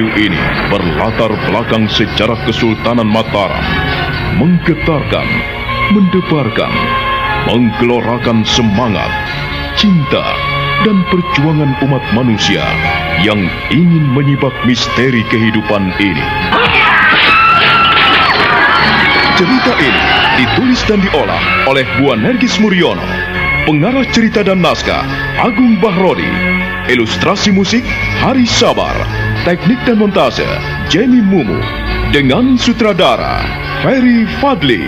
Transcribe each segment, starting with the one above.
Radio ini berlatar belakang sejarah Kesultanan Mataram, menggetarkan, mendebarkan, menggelorakan semangat, cinta, dan perjuangan umat manusia yang ingin menyibak misteri kehidupan ini. Cerita ini ditulis dan diolah oleh Bu Nergis Muriono, pengarah cerita dan naskah Agung Bahrodi, ilustrasi musik Hari Sabar, teknik dan montase Jamie Mumu, dengan sutradara Ferry Fadli.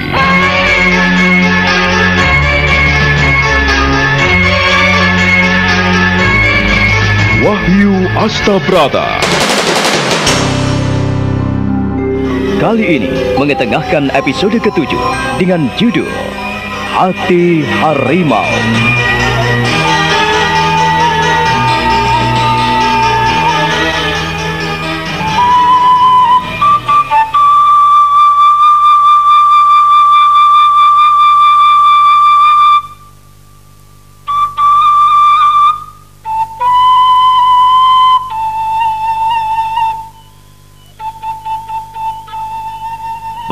Wahyu Astabrata. Kali ini mengetengahkan episode ketujuh dengan judul Hati Harimau.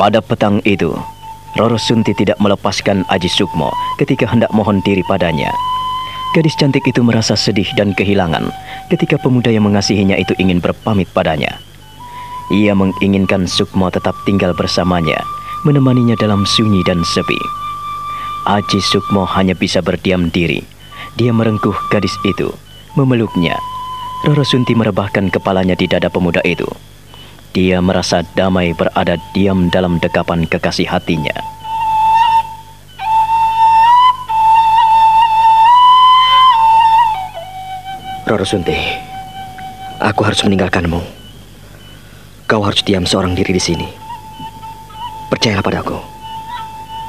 Pada petang itu, Roro Sunti tidak melepaskan Aji Sukmo ketika hendak mohon diri padanya. Gadis cantik itu merasa sedih dan kehilangan ketika pemuda yang mengasihinya itu ingin berpamit padanya. Ia menginginkan Sukmo tetap tinggal bersamanya, menemaninya dalam sunyi dan sepi. Aji Sukmo hanya bisa berdiam diri. Dia merengkuh gadis itu, memeluknya. Roro Sunti merebahkan kepalanya di dada pemuda itu. Dia merasa damai berada diam dalam dekapan kekasih hatinya. Roro Sunti, aku harus meninggalkanmu. Kau harus diam seorang diri di sini. Percayalah padaku.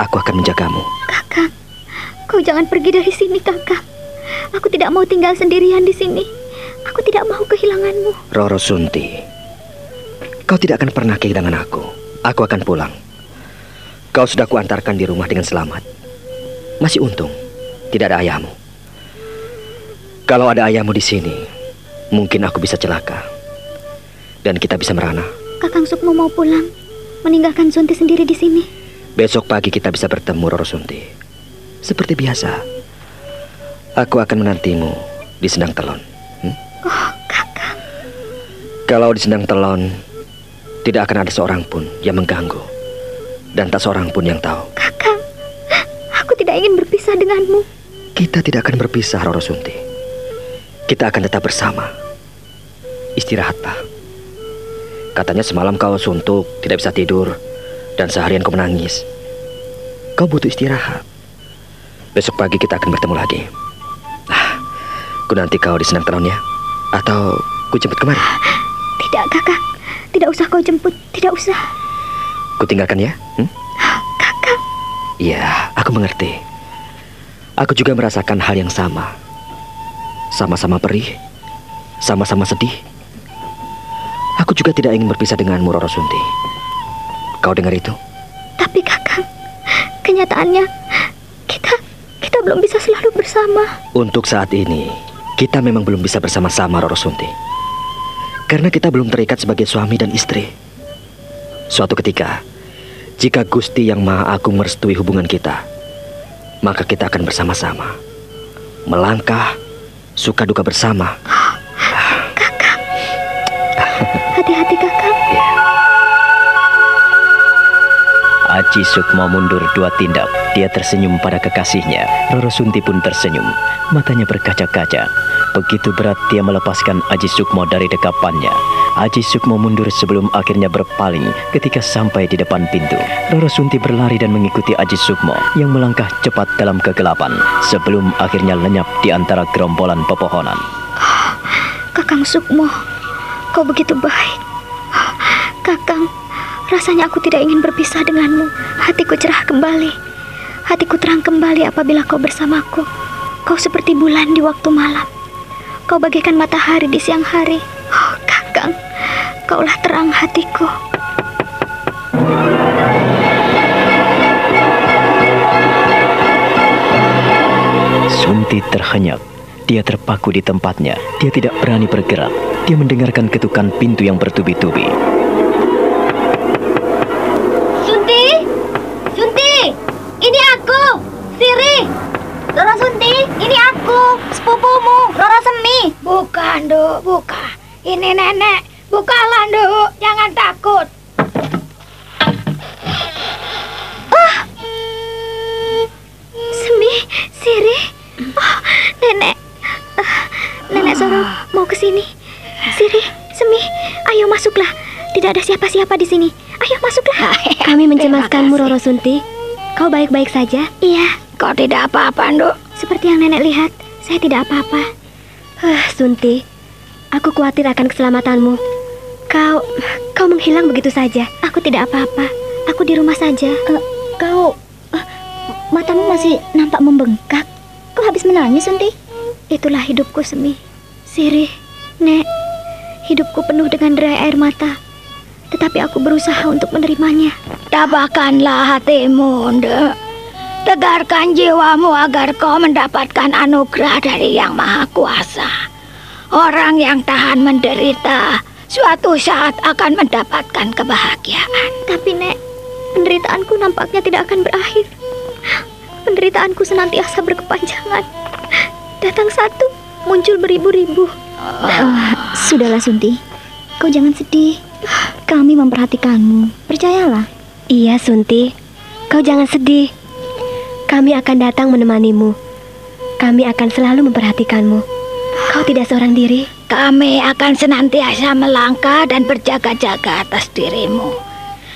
Aku akan menjagamu. Kakak, kau jangan pergi dari sini, kakak. Aku tidak mau tinggal sendirian di sini. Aku tidak mau kehilanganmu. Roro Sunti, kau tidak akan pernah kehilangan aku. Aku akan pulang. Kau sudah kuantarkan di rumah dengan selamat. Masih untung, tidak ada ayahmu. Kalau ada ayahmu di sini, mungkin aku bisa celaka. Dan kita bisa merana. Kakang Sukmo mau pulang, meninggalkan Sunti sendiri di sini. Besok pagi kita bisa bertemu Roro Sunti. Seperti biasa. Aku akan menantimu di Sendang Telon. Hmm? Oh, kakak. Kalau di Sendang Telon, tidak akan ada seorang pun yang mengganggu. Dan tak seorang pun yang tahu. Kakak, aku tidak ingin berpisah denganmu. Kita tidak akan berpisah, Roro Sunti. Kita akan tetap bersama. Istirahatlah. Katanya semalam kau suntuk, tidak bisa tidur, dan seharian kau menangis. Kau butuh istirahat. Besok pagi kita akan bertemu lagi. Ah, ku nanti kau di senang ya? Atau ku jemput kemari? Tidak, kakak. Tidak usah kau jemput. Tidak usah. Ku tinggalkan ya? Hmm? Kakak. Iya, aku mengerti. Aku juga merasakan hal yang sama. Sama-sama perih, sama-sama sedih. Aku juga tidak ingin berpisah denganmu, Roro Sunti. Kau dengar itu? Tapi kakak, kenyataannya kita kita belum bisa selalu bersama. Untuk saat ini, kita memang belum bisa bersama-sama, Roro Sunti. Karena kita belum terikat sebagai suami dan istri. Suatu ketika, jika Gusti Yang Maha Agung merestui hubungan kita, maka kita akan bersama-sama. Melangkah, suka duka bersama. Hati-hati kakak. Aji Sukmo mundur dua tindak. Dia tersenyum pada kekasihnya. Roro Sunti pun tersenyum. Matanya berkaca-kaca. Begitu berat dia melepaskan Aji Sukmo dari dekapannya. Aji Sukmo mundur sebelum akhirnya berpaling ketika sampai di depan pintu. Roro Sunti berlari dan mengikuti Aji Sukmo yang melangkah cepat dalam kegelapan sebelum akhirnya lenyap di antara gerombolan pepohonan. Kakang Sukmo, kau begitu baik. Kakang, rasanya aku tidak ingin berpisah denganmu. Hatiku cerah kembali. Hatiku terang kembali apabila kau bersamaku. Kau seperti bulan di waktu malam. Kau bagaikan matahari di siang hari. Oh, Kakang, kaulah terang hatiku. Sunti terhenyak. Dia terpaku di tempatnya. Dia tidak berani bergerak. Dia mendengarkan ketukan pintu yang bertubi-tubi. Ini nenek. Bukalah, Duk. Jangan takut. Semi, Siri. Oh, nenek. Ah, nenek Soro mau ke sini. Siri, Semi, ayo masuklah. Tidak ada siapa-siapa di sini. Ayo masuklah. Kami mencemaskanmu, Roro Sunti. Kau baik-baik saja? Iya, Kau tidak apa-apa, Duk. seperti yang nenek lihat, saya tidak apa-apa. Huh, Sunti, aku khawatir akan keselamatanmu. Kau, kau menghilang begitu saja. Aku tidak apa-apa. Aku di rumah saja. Kau, eh, matamu masih nampak membengkak. Kau habis menangis, Sunti? Itulah hidupku, Semi. Siri, Nek, hidupku penuh dengan derai air mata. Tetapi aku berusaha untuk menerimanya. Tabahkanlah hatimu, Duk. Tegarkan jiwamu agar kau mendapatkan anugerah dari Yang Maha Kuasa. Orang yang tahan menderita suatu saat akan mendapatkan kebahagiaan. Tapi, Nek, penderitaanku nampaknya tidak akan berakhir. Penderitaanku senantiasa berkepanjangan. Datang satu, muncul beribu-ribu. Sudahlah, Sunti. Kau jangan sedih. Kami memperhatikanmu. Percayalah. Iya, Sunti. Kau jangan sedih. Kami akan datang menemanimu. Kami akan selalu memperhatikanmu. Kau tidak seorang diri. Kami akan senantiasa melangkah dan berjaga-jaga atas dirimu.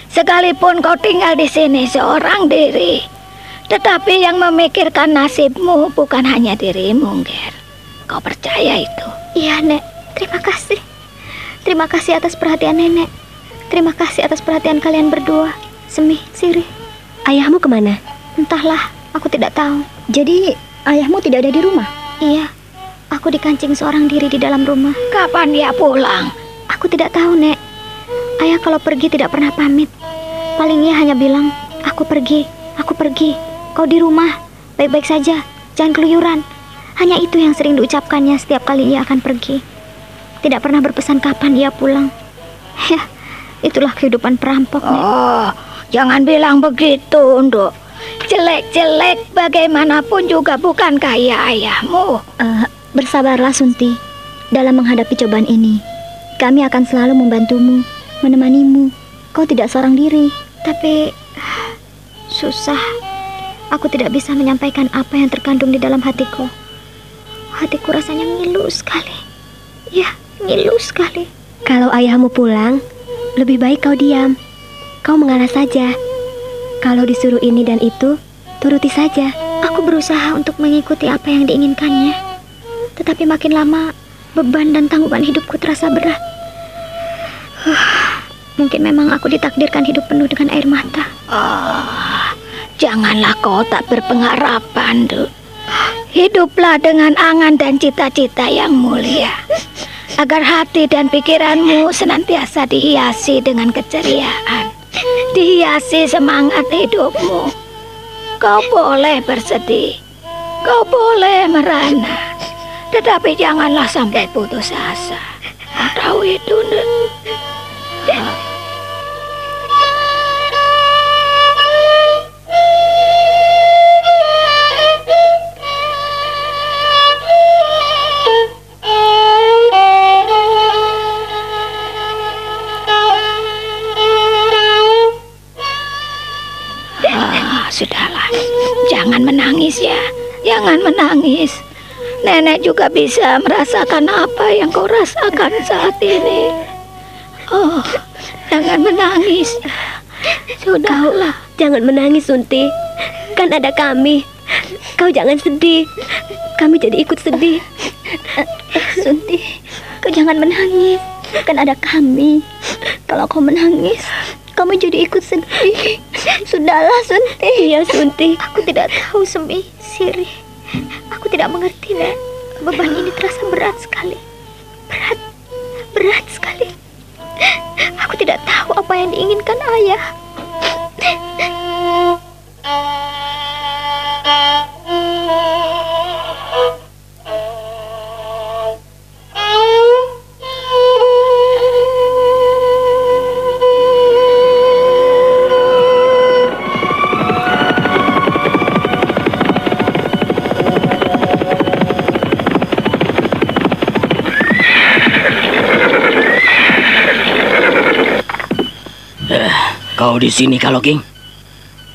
Sekalipun kau tinggal di sini seorang diri, tetapi yang memikirkan nasibmu bukan hanya dirimu, Ger. Kau percaya itu? Iya, Nek. Terima kasih. Terima kasih atas perhatian Nenek. Terima kasih atas perhatian kalian berdua. Semi, Siri. Ayahmu ke mana? Entahlah, aku tidak tahu. Jadi, ayahmu tidak ada di rumah? Iya, aku dikancing seorang diri di dalam rumah. Kapan dia pulang? Aku tidak tahu, Nek. Ayah kalau pergi tidak pernah pamit. Paling ia hanya bilang, aku pergi, aku pergi. Kau di rumah, baik-baik saja, jangan keluyuran. Hanya itu yang sering diucapkannya setiap kali ia akan pergi. Tidak pernah berpesan kapan ia pulang. Ya, itulah kehidupan perampok, Nek. Oh, jangan bilang begitu, Nduk. Jelek-jelek bagaimanapun juga bukan kaya ayahmu. Eh, bersabarlah, Sunti. Dalam menghadapi cobaan ini, kami akan selalu membantumu, menemanimu. Kau tidak seorang diri. Tapi susah. Aku tidak bisa menyampaikan apa yang terkandung di dalam hatiku. Hatiku rasanya ngilu sekali. Ya, ngilu sekali. Kalau ayahmu pulang, lebih baik kau diam. Kau mengalah saja. Kalau disuruh ini dan itu, turuti saja. Aku berusaha untuk mengikuti apa yang diinginkannya. Tetapi makin lama, beban dan tanggungan hidupku terasa berat. Huh, mungkin memang aku ditakdirkan hidup penuh dengan air mata. Oh, janganlah kau tak berpengharapan, Nduk. Hiduplah dengan angan dan cita-cita yang mulia. Agar hati dan pikiranmu senantiasa dihiasi dengan keceriaan. Dihiasi semangat hidupmu. Kau boleh bersedih. Kau boleh merana. Tetapi janganlah sampai putus asa. Tahu itu, Nduk? Ah, sudahlah, jangan menangis ya, jangan menangis. Nenek juga bisa merasakan apa yang kau rasakan saat ini. Oh, jangan menangis. Sudahlah, Jangan menangis, Sunti. Kan ada kami. Kau jangan sedih. Kami jadi ikut sedih. Sunti, kau jangan menangis. Kan ada kami. Kalau kau menangis, kamu jadi ikut sedih. Sudahlah, Sunti. Iya, Sunti. Aku tidak tahu, Semi, Siri. Aku tidak mengerti, Nek. Beban ini terasa berat sekali. Berat, berat sekali. Aku tidak tahu apa yang diinginkan ayah. Kau di sini kalau King.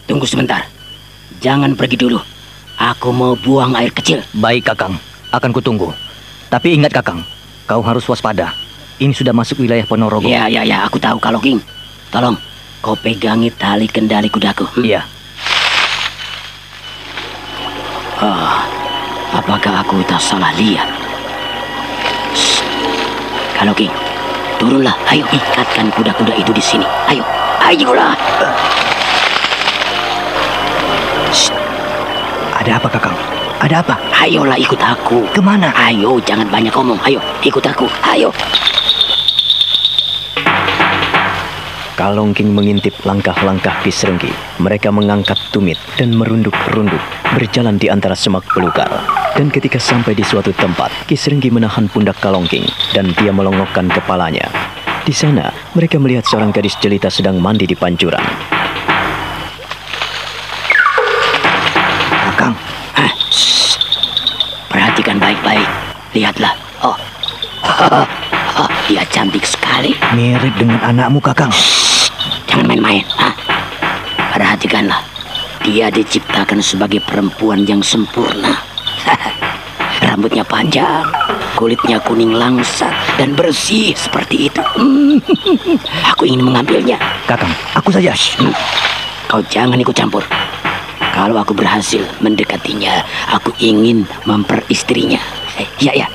Tunggu sebentar. Jangan pergi dulu. Aku mau buang air kecil. Baik, Kakang. Akan kutunggu. Tapi ingat, Kakang. Kau harus waspada. Ini sudah masuk wilayah Ponorogo. Ya, ya, ya. Aku tahu kalau King. Tolong, kau pegangi tali kendali kudaku. Hmm? Iya. Oh, apakah aku tak salah lihat? Shh. Kalau King, turunlah. Ayo, ikatkan kuda-kuda itu di sini. Ayo, ayolah. Shh. Ada apa, Kakang? Ada apa? Ayolah ikut aku. Ke mana? Ayo, jangan banyak ngomong. Ayo, ikut aku. Ayo. Kalongking mengintip langkah-langkah Kisrenggi. Mereka mengangkat tumit dan merunduk-runduk berjalan di antara semak belukar. Dan ketika sampai di suatu tempat, Kisrenggi menahan pundak Kalongking dan dia melongokkan kepalanya. Di sana, mereka melihat seorang gadis jelita sedang mandi di pancuran. Kakang, Hah, shh. perhatikan baik-baik. Lihatlah. Oh, oh, dia cantik sekali. Mirip dengan anakmu, Kakang. Jangan main-main. Perhatikanlah. Dia diciptakan sebagai perempuan yang sempurna. Rambutnya panjang, kulitnya kuning langsat dan bersih seperti itu. Hmm, Aku ingin mengambilnya. Kakang, aku saja. Hmm, Kau jangan ikut campur. Kalau aku berhasil mendekatinya, aku ingin memperistrinya. Eh, ya, ya.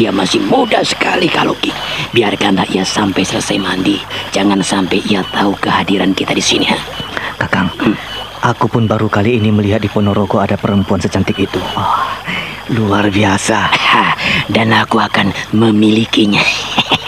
Dia masih muda sekali kalau Ki. Biarkanlah ia sampai selesai mandi. Jangan sampai ia tahu kehadiran kita di sini. ha? Kakang, aku pun baru kali ini melihat di Ponorogo ada perempuan secantik itu. Oh, luar biasa. Dan aku akan memilikinya.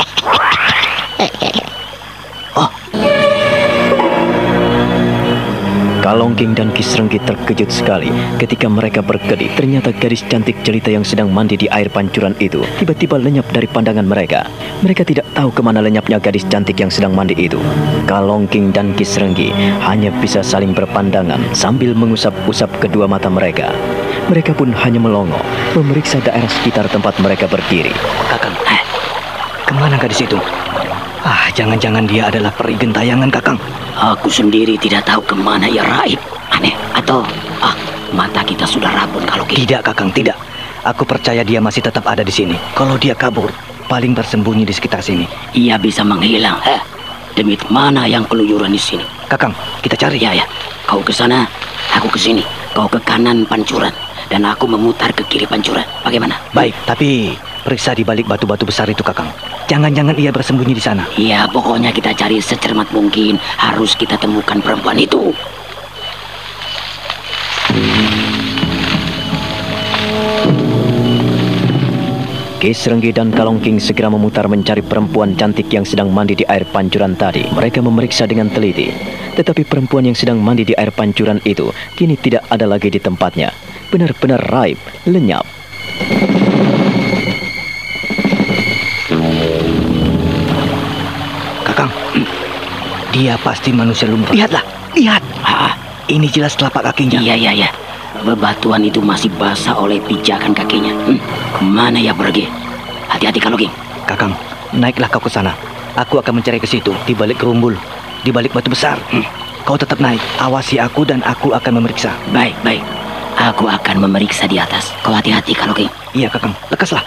Kalongking dan Kisrenggi terkejut sekali ketika mereka berkedip. Ternyata gadis cantik jelita yang sedang mandi di air pancuran itu tiba-tiba lenyap dari pandangan mereka. Mereka tidak tahu ke mana lenyapnya gadis cantik yang sedang mandi itu. Kalongking dan Kisrenggi hanya bisa saling berpandangan sambil mengusap-usap kedua mata mereka. Mereka pun hanya melongo, memeriksa daerah sekitar tempat mereka berdiri. Kakang, eh, Ke mana gadis itu? Ah, jangan-jangan dia adalah peri gentayangan, Kakang. aku sendiri tidak tahu ke mana ia raib. Aneh, atau ah, mata kita sudah rabun kalau Ki. Tidak, Kakang, tidak. Aku percaya dia masih tetap ada di sini. Kalau dia kabur, paling bersembunyi di sekitar sini. Ia bisa menghilang. Eh, demi mana yang keluyuran di sini? Kakang, kita cari. Ya, ya. Kau ke sana, aku ke sini. Kau ke kanan pancuran dan aku memutar ke kiri pancuran. Bagaimana? Baik, tapi periksa di balik batu-batu besar itu, Kakang. Jangan-jangan ia bersembunyi di sana. Ya, pokoknya kita cari secermat mungkin. Harus kita temukan perempuan itu. Kisrenggi dan Kalongking segera memutar mencari perempuan cantik yang sedang mandi di air pancuran tadi. Mereka memeriksa dengan teliti. Tetapi perempuan yang sedang mandi di air pancuran itu kini tidak ada lagi di tempatnya. Benar-benar raib, lenyap. Kakang, dia pasti manusia lumrah. Lihatlah, lihat. Ah, Ini jelas telapak kakinya. iya, iya, iya. Bebatuan itu masih basah oleh pijakan kakinya. Hmm, ke mana ya pergi? Hati-hati kalau King. Kakang, naiklah kau ke sana. Aku akan mencari ke situ, di balik kerumbul, di balik batu besar. Hmm. Kau tetap naik, awasi aku dan aku akan memeriksa. Baik, baik. Aku akan memeriksa di atas. Kau hati-hati kalau King. Iya, Kakang, lekaslah.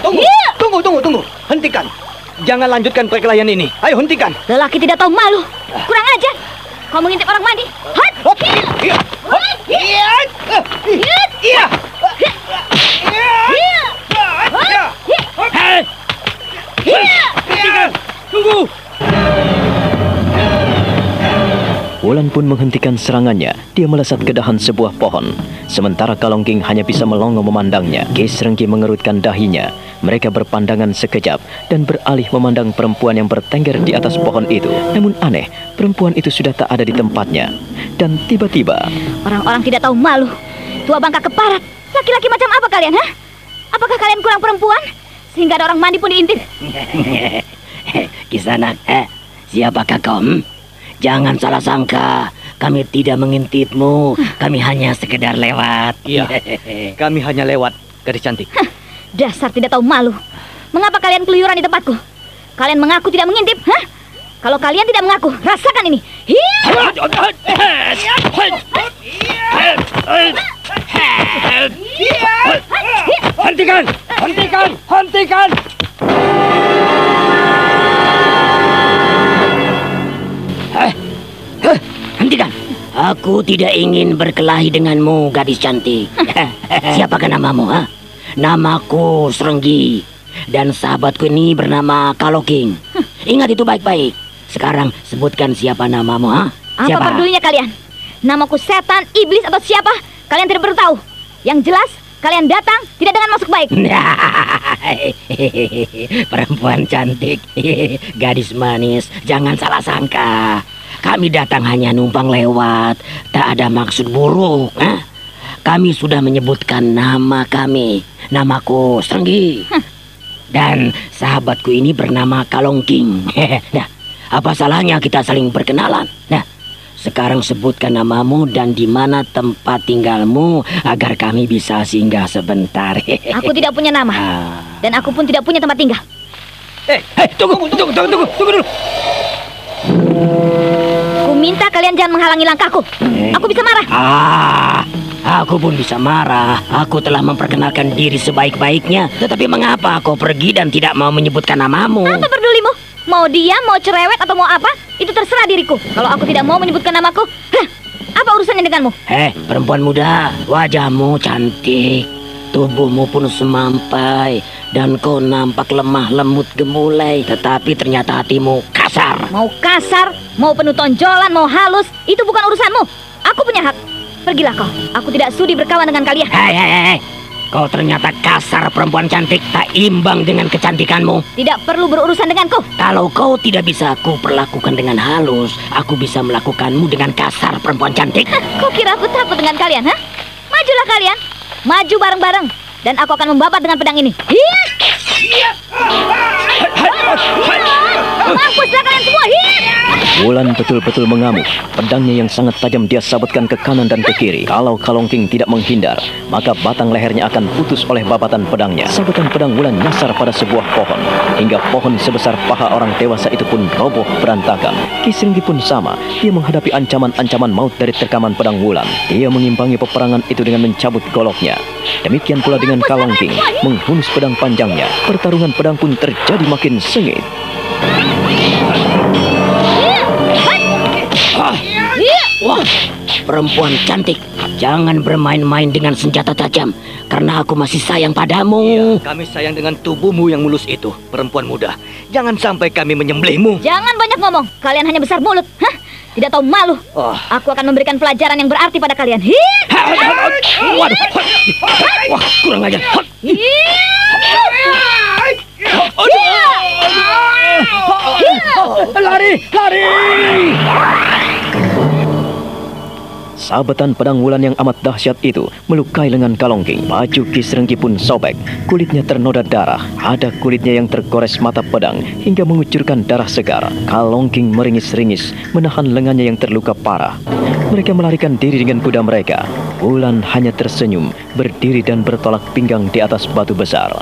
Tunggu, tunggu, tunggu, tunggu. Hentikan. Jangan lanjutkan perkelahian ini. Ayo hentikan. Lelaki tidak tahu malu. Kurang ajar. Kau mengintip orang mandi. Hot! Hop. Iya. Hop. Iya. Iya. Wulan pun menghentikan serangannya. Dia melesat ke dahan sebuah pohon. Sementara Kalongking hanya bisa melongo memandangnya. Kis Rengki mengerutkan dahinya. Mereka berpandangan sekejap dan beralih memandang perempuan yang bertengger di atas pohon itu. Namun aneh, perempuan itu sudah tak ada di tempatnya. Dan tiba-tiba... Orang-orang tidak tahu malu. Tua bangka keparat. Laki-laki macam apa kalian, ha? Apakah kalian kurang perempuan? Sehingga ada orang mandi pun diintip. Kisanak, eh, siapakah kau? hmm? Jangan salah sangka, kami tidak mengintipmu. Kami hanya sekedar lewat. Iya, kami hanya lewat, gadis cantik. Dasar tidak tahu malu. Mengapa kalian keluyuran di tempatku? Kalian mengaku tidak mengintip, hah? Kalau kalian tidak mengaku, rasakan ini. Hiya! Hentikan! Hentikan! Hentikan! Heh, heh, Hentikan! Aku tidak ingin berkelahi denganmu, gadis cantik. Siapakah namamu, ha? Namaku Serenggi. Dan sahabatku ini bernama Kaloking. Ingat itu baik-baik. Sekarang sebutkan siapa namamu, ha? Apa Siapa? pedulinya kalian? Namaku setan, iblis atau siapa? Kalian tidak perlu tahu. Yang jelas, kalian datang tidak dengan maksud baik. Perempuan cantik, gadis manis, jangan salah sangka. Kami datang hanya numpang lewat, tak ada maksud buruk. Hah? Kami sudah menyebutkan nama kami. Namaku Serenggi. Dan sahabatku ini bernama Kalongking. nah, apa salahnya kita saling berkenalan? Nah, sekarang sebutkan namamu dan di mana tempat tinggalmu agar kami bisa singgah sebentar. Aku tidak punya nama. Ah. Dan aku pun tidak punya tempat tinggal. Eh, eh, tunggu, tunggu, tunggu, tunggu, tunggu dulu. Ku minta kalian jangan menghalangi langkahku. Eh. Aku bisa marah. Ah, aku pun bisa marah. Aku telah memperkenalkan diri sebaik-baiknya. Tetapi mengapa kau pergi dan tidak mau menyebutkan namamu? Apa pedulimu? Mau diam, mau cerewet, atau mau apa? Itu terserah diriku. Kalau aku tidak mau menyebutkan namaku, hah, apa urusannya denganmu? Eh, perempuan muda, wajahmu cantik. Tubuhmu pun semampai dan kau nampak lemah lembut gemulai, tetapi ternyata hatimu kasar. Mau kasar, mau penuh tonjolan, mau halus, itu bukan urusanmu. Aku punya hak. Pergilah kau. Aku tidak sudi berkawan dengan kalian. Hei, hei, hei. Kau ternyata kasar perempuan cantik, tak imbang dengan kecantikanmu. Tidak perlu berurusan denganku. Kalau kau tidak bisa aku perlakukan dengan halus, aku bisa melakukanmu dengan kasar perempuan cantik. Kau kira aku takut dengan kalian, ha? Majulah kalian. Maju bareng-bareng. Dan aku akan membabat dengan pedang ini. Hiya! Wulan betul-betul mengamuk. Pedangnya yang sangat tajam dia sabutkan ke kanan dan ke kiri. Kalau Kalongking tidak menghindar, maka batang lehernya akan putus oleh babatan pedangnya. Sabetan pedang Wulan nyasar pada sebuah pohon. Hingga pohon sebesar paha orang dewasa itu pun roboh berantakan. Kisringgi pun sama. Dia menghadapi ancaman-ancaman maut dari terkaman pedang Wulan. Dia mengimbangi peperangan itu dengan mencabut goloknya. Demikian pula dengan Kalongking. Menghunus pedang panjangnya. Pertarungan pedang pun terjadi makin sengit. Wah, perempuan cantik, jangan bermain-main dengan senjata tajam, karena aku masih sayang padamu. Iya, kami sayang dengan tubuhmu yang mulus itu, perempuan muda. Jangan sampai kami menyembelihmu. Jangan banyak ngomong. Kalian hanya besar mulut. Hah? Tidak tahu malu. Oh. Aku akan memberikan pelajaran yang berarti pada kalian. Hiya! Waduh, wah, kurang ajar. Lari, lari! Sabetan pedang Wulan yang amat dahsyat itu melukai lengan Kalongking. Baju Kisrenggi pun sobek. Kulitnya ternoda darah. Ada kulitnya yang tergores mata pedang hingga mengucurkan darah segar. Kalongking meringis-ringis menahan lengannya yang terluka parah. Mereka melarikan diri dengan kuda mereka. Wulan hanya tersenyum, berdiri dan bertolak pinggang di atas batu besar.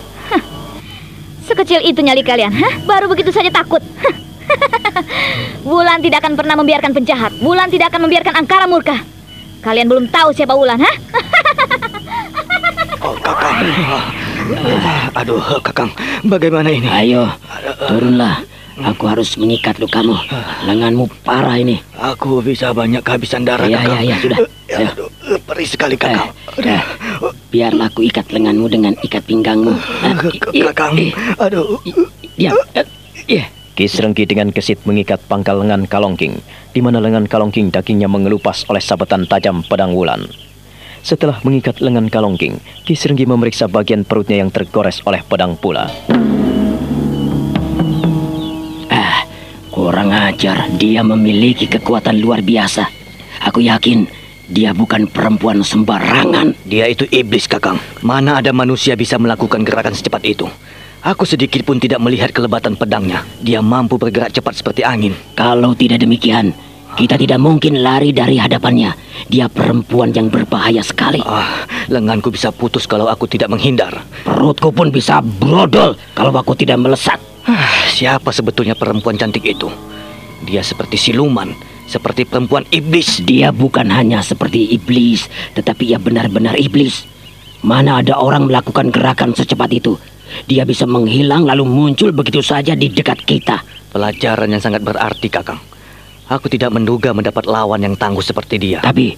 Sekecil itu nyali kalian, hah? Baru begitu saja takut. Wulan tidak akan pernah membiarkan penjahat. Wulan tidak akan membiarkan angkara murka. Kalian belum tahu siapa Wulan, hah? Oh, Kakang. Aduh, Kakang, bagaimana ini? Ayo, turunlah. Aku harus mengikat lukamu. Lenganmu parah ini. Aku bisa banyak kehabisan darah, Ya, Kakang. ya, ya, sudah. Ya, Ya. aduh, perih sekali, Kakang. Eh, eh, biarlah aku ikat lenganmu dengan ikat pinggangmu. Ah, K- K- i- Kakang, i- aduh. Eh, Iya. Ki Serenggi dengan gesit mengikat pangkal lengan Kalongking, di mana lengan Kalongking dagingnya mengelupas oleh sabetan tajam pedang wulan. Setelah mengikat lengan Kalongking, Ki Serenggi memeriksa bagian perutnya yang tergores oleh pedang pula. Kurang ajar. Dia memiliki kekuatan luar biasa. Aku yakin dia bukan perempuan sembarangan. Dia itu iblis, Kakang. Mana ada manusia bisa melakukan gerakan secepat itu? Aku sedikit pun tidak melihat kelebatan pedangnya. Dia mampu bergerak cepat seperti angin. Kalau tidak demikian, kita tidak mungkin lari dari hadapannya. Dia perempuan yang berbahaya sekali. Ah, lenganku bisa putus kalau aku tidak menghindar. Perutku pun bisa brodol kalau aku tidak melesat. Siapa sebetulnya perempuan cantik itu? Dia seperti siluman, seperti perempuan iblis. Dia bukan hanya seperti iblis, tetapi ia benar-benar iblis. Mana ada orang melakukan gerakan secepat itu? Dia bisa menghilang lalu muncul begitu saja di dekat kita. Pelajaran yang sangat berarti, Kakang. Aku tidak menduga mendapat lawan yang tangguh seperti dia. Tapi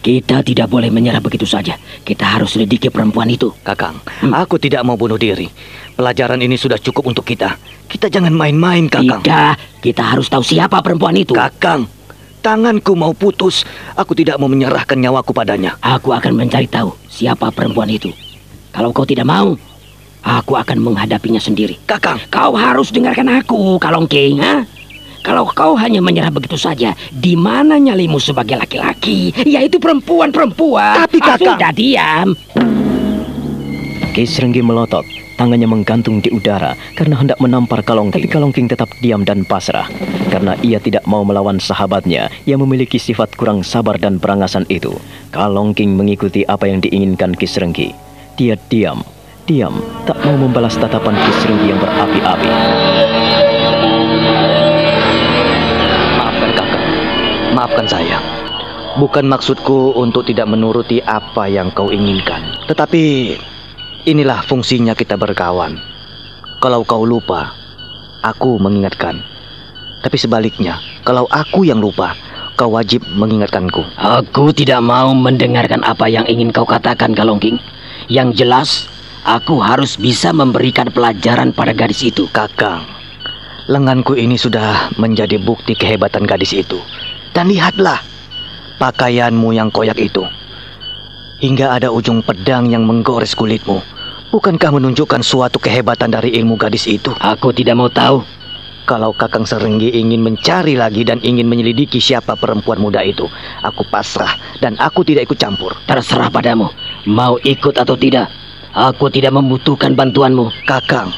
kita tidak boleh menyerah begitu saja. Kita harus selidiki perempuan itu. Kakang, hmm. aku tidak mau bunuh diri. Pelajaran ini sudah cukup untuk kita. Kita jangan main-main, Kakang. Tidak, kita harus tahu siapa perempuan itu. Kakang, tanganku mau putus. Aku tidak mau menyerahkan nyawaku padanya. Aku akan mencari tahu siapa perempuan itu. Kalau kau tidak mau, Aku akan menghadapinya sendiri. Kakang, kau harus dengarkan aku, Kalongking. Ha? Kalau kau hanya menyerah begitu saja, di mana nyalimu sebagai laki-laki, yaitu perempuan-perempuan? Tapi kakak... Sudah diam. Ki Serenggi melotot, tangannya menggantung di udara karena hendak menampar Kalongking. Tapi Kalongking tetap diam dan pasrah karena ia tidak mau melawan sahabatnya yang memiliki sifat kurang sabar dan berangasan itu. Kalongking mengikuti apa yang diinginkan Ki Serenggi. Dia diam diam, tak mau membalas tatapan Kisringgi yang berapi-api. Maafkan saya. Bukan maksudku untuk tidak menuruti apa yang kau inginkan. Tetapi inilah fungsinya kita berkawan. Kalau kau lupa, aku mengingatkan. Tapi sebaliknya, kalau aku yang lupa, kau wajib mengingatkanku. Aku tidak mau mendengarkan apa yang ingin kau katakan, Kalongking. Yang jelas, Aku harus bisa memberikan pelajaran pada gadis itu. Kakang, lenganku ini sudah menjadi bukti kehebatan gadis itu. Dan lihatlah, pakaianmu yang koyak itu. Hingga ada ujung pedang yang menggores kulitmu. Bukankah menunjukkan suatu kehebatan dari ilmu gadis itu? Aku tidak mau tahu. Kalau Kakang Serenggi ingin mencari lagi dan ingin menyelidiki siapa perempuan muda itu, aku pasrah dan aku tidak ikut campur. Terserah padamu, mau ikut atau tidak. Aku tidak membutuhkan bantuanmu. Kakang,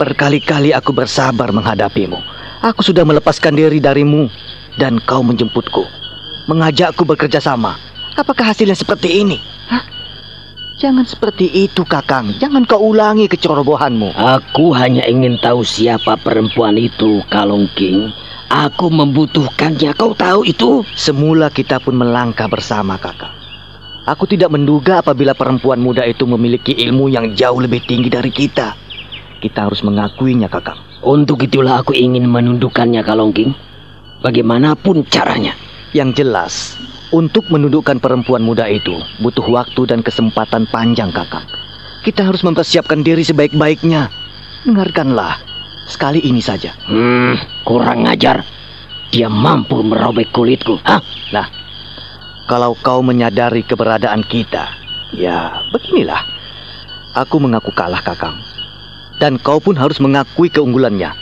berkali-kali aku bersabar menghadapimu. Aku sudah melepaskan diri darimu dan kau menjemputku. Mengajakku bekerja sama. Apakah hasilnya seperti ini? Hah? Jangan seperti itu, Kakang. Jangan kau ulangi kecerobohanmu. Aku hanya ingin tahu siapa perempuan itu, Kalong King. Aku membutuhkannya. Kau tahu itu? Semula kita pun melangkah bersama, Kakang. Aku tidak menduga apabila perempuan muda itu memiliki ilmu yang jauh lebih tinggi dari kita. Kita harus mengakuinya, Kakang. Untuk itulah aku ingin menundukkannya, Kalongking. Bagaimanapun caranya. Yang jelas, untuk menundukkan perempuan muda itu butuh waktu dan kesempatan panjang, Kakang. Kita harus mempersiapkan diri sebaik-baiknya. Dengarkanlah, sekali ini saja. Hmm, kurang ajar. Dia mampu merobek kulitku. Hah? Nah, kalau kau menyadari keberadaan kita, ya beginilah. Aku mengaku kalah, Kakang. Dan kau pun harus mengakui keunggulannya.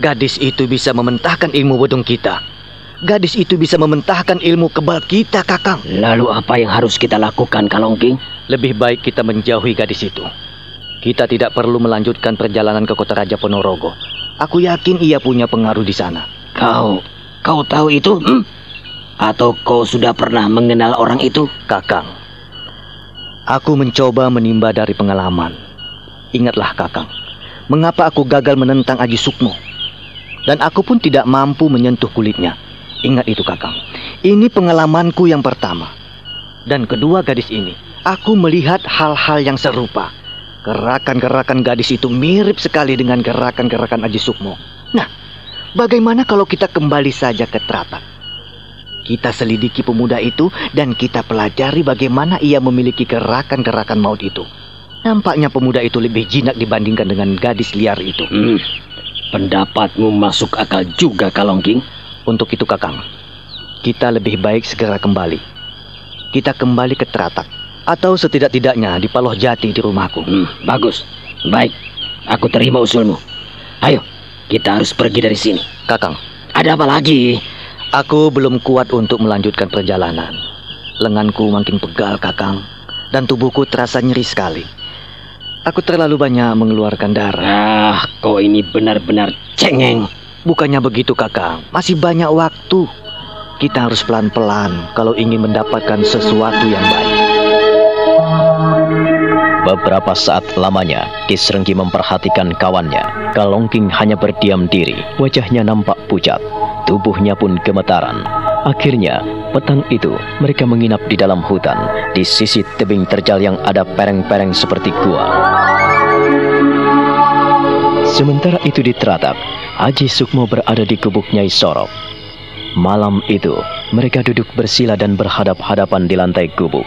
Gadis itu bisa mementahkan ilmu bodong kita. Gadis itu bisa mementahkan ilmu kebal kita, Kakang. Lalu apa yang harus kita lakukan, Kalongking? Lebih baik kita menjauhi gadis itu. Kita tidak perlu melanjutkan perjalanan ke kota Raja Ponorogo. Aku yakin ia punya pengaruh di sana. Kau, kau tahu itu? Hmm? Atau kau sudah pernah mengenal orang itu? Kakang, aku mencoba menimba dari pengalaman. Ingatlah Kakang, mengapa aku gagal menentang Aji Sukmo? Dan aku pun tidak mampu menyentuh kulitnya. Ingat itu Kakang. Ini pengalamanku yang pertama. Dan kedua gadis ini, aku melihat hal-hal yang serupa. Gerakan-gerakan gadis itu mirip sekali dengan gerakan-gerakan Aji Sukmo. Nah, bagaimana kalau kita kembali saja ke Teratak? Kita selidiki pemuda itu dan kita pelajari bagaimana ia memiliki gerakan-gerakan maut itu. Nampaknya pemuda itu lebih jinak dibandingkan dengan gadis liar itu. Hmm. Pendapatmu masuk akal juga, Kalongking. Untuk itu Kakang, kita lebih baik segera kembali. Kita kembali ke Teratak atau setidak-tidaknya di Paloh Jati di rumahku. Hmm, bagus. Baik, aku terima usulmu. Ayo, kita harus pergi dari sini. Kakang, Ada apa lagi? aku belum kuat untuk melanjutkan perjalanan. Lenganku makin pegal, Kakang, dan tubuhku terasa nyeri sekali. Aku terlalu banyak mengeluarkan darah. Ah, kau ini benar-benar cengeng. Bukannya begitu, Kakang. Masih banyak waktu. Kita harus pelan-pelan kalau ingin mendapatkan sesuatu yang baik. Beberapa saat lamanya, Kisrenggi memperhatikan kawannya. Kalongking hanya berdiam diri, wajahnya nampak pucat, tubuhnya pun gemetaran. Akhirnya, petang itu mereka menginap di dalam hutan, di sisi tebing terjal yang ada pereng-pereng seperti gua. Sementara itu di Teratak, Haji Sukmo berada di gubuk Nyai Sorok. Malam itu, mereka duduk bersila dan berhadap-hadapan di lantai gubuk.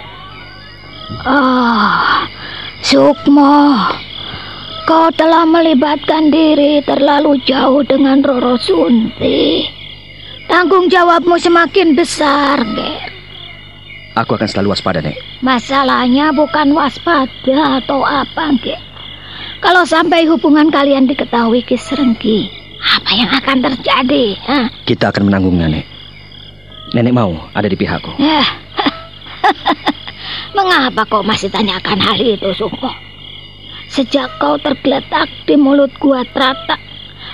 Ah, Sukmo, kau telah melibatkan diri terlalu jauh dengan Roro Sunti. Tanggung jawabmu semakin besar, Ger. Aku akan selalu waspada, Nek. Masalahnya bukan waspada atau apa, Ger. Kalau sampai hubungan kalian diketahui Kisrenggi, apa yang akan terjadi? Hah? Kita akan menanggungnya, Nek. Nenek mau ada di pihakku. Eh, Mengapa kau masih tanyakan hal itu, Sukmo? Sejak kau tergeletak di mulut gua Trata,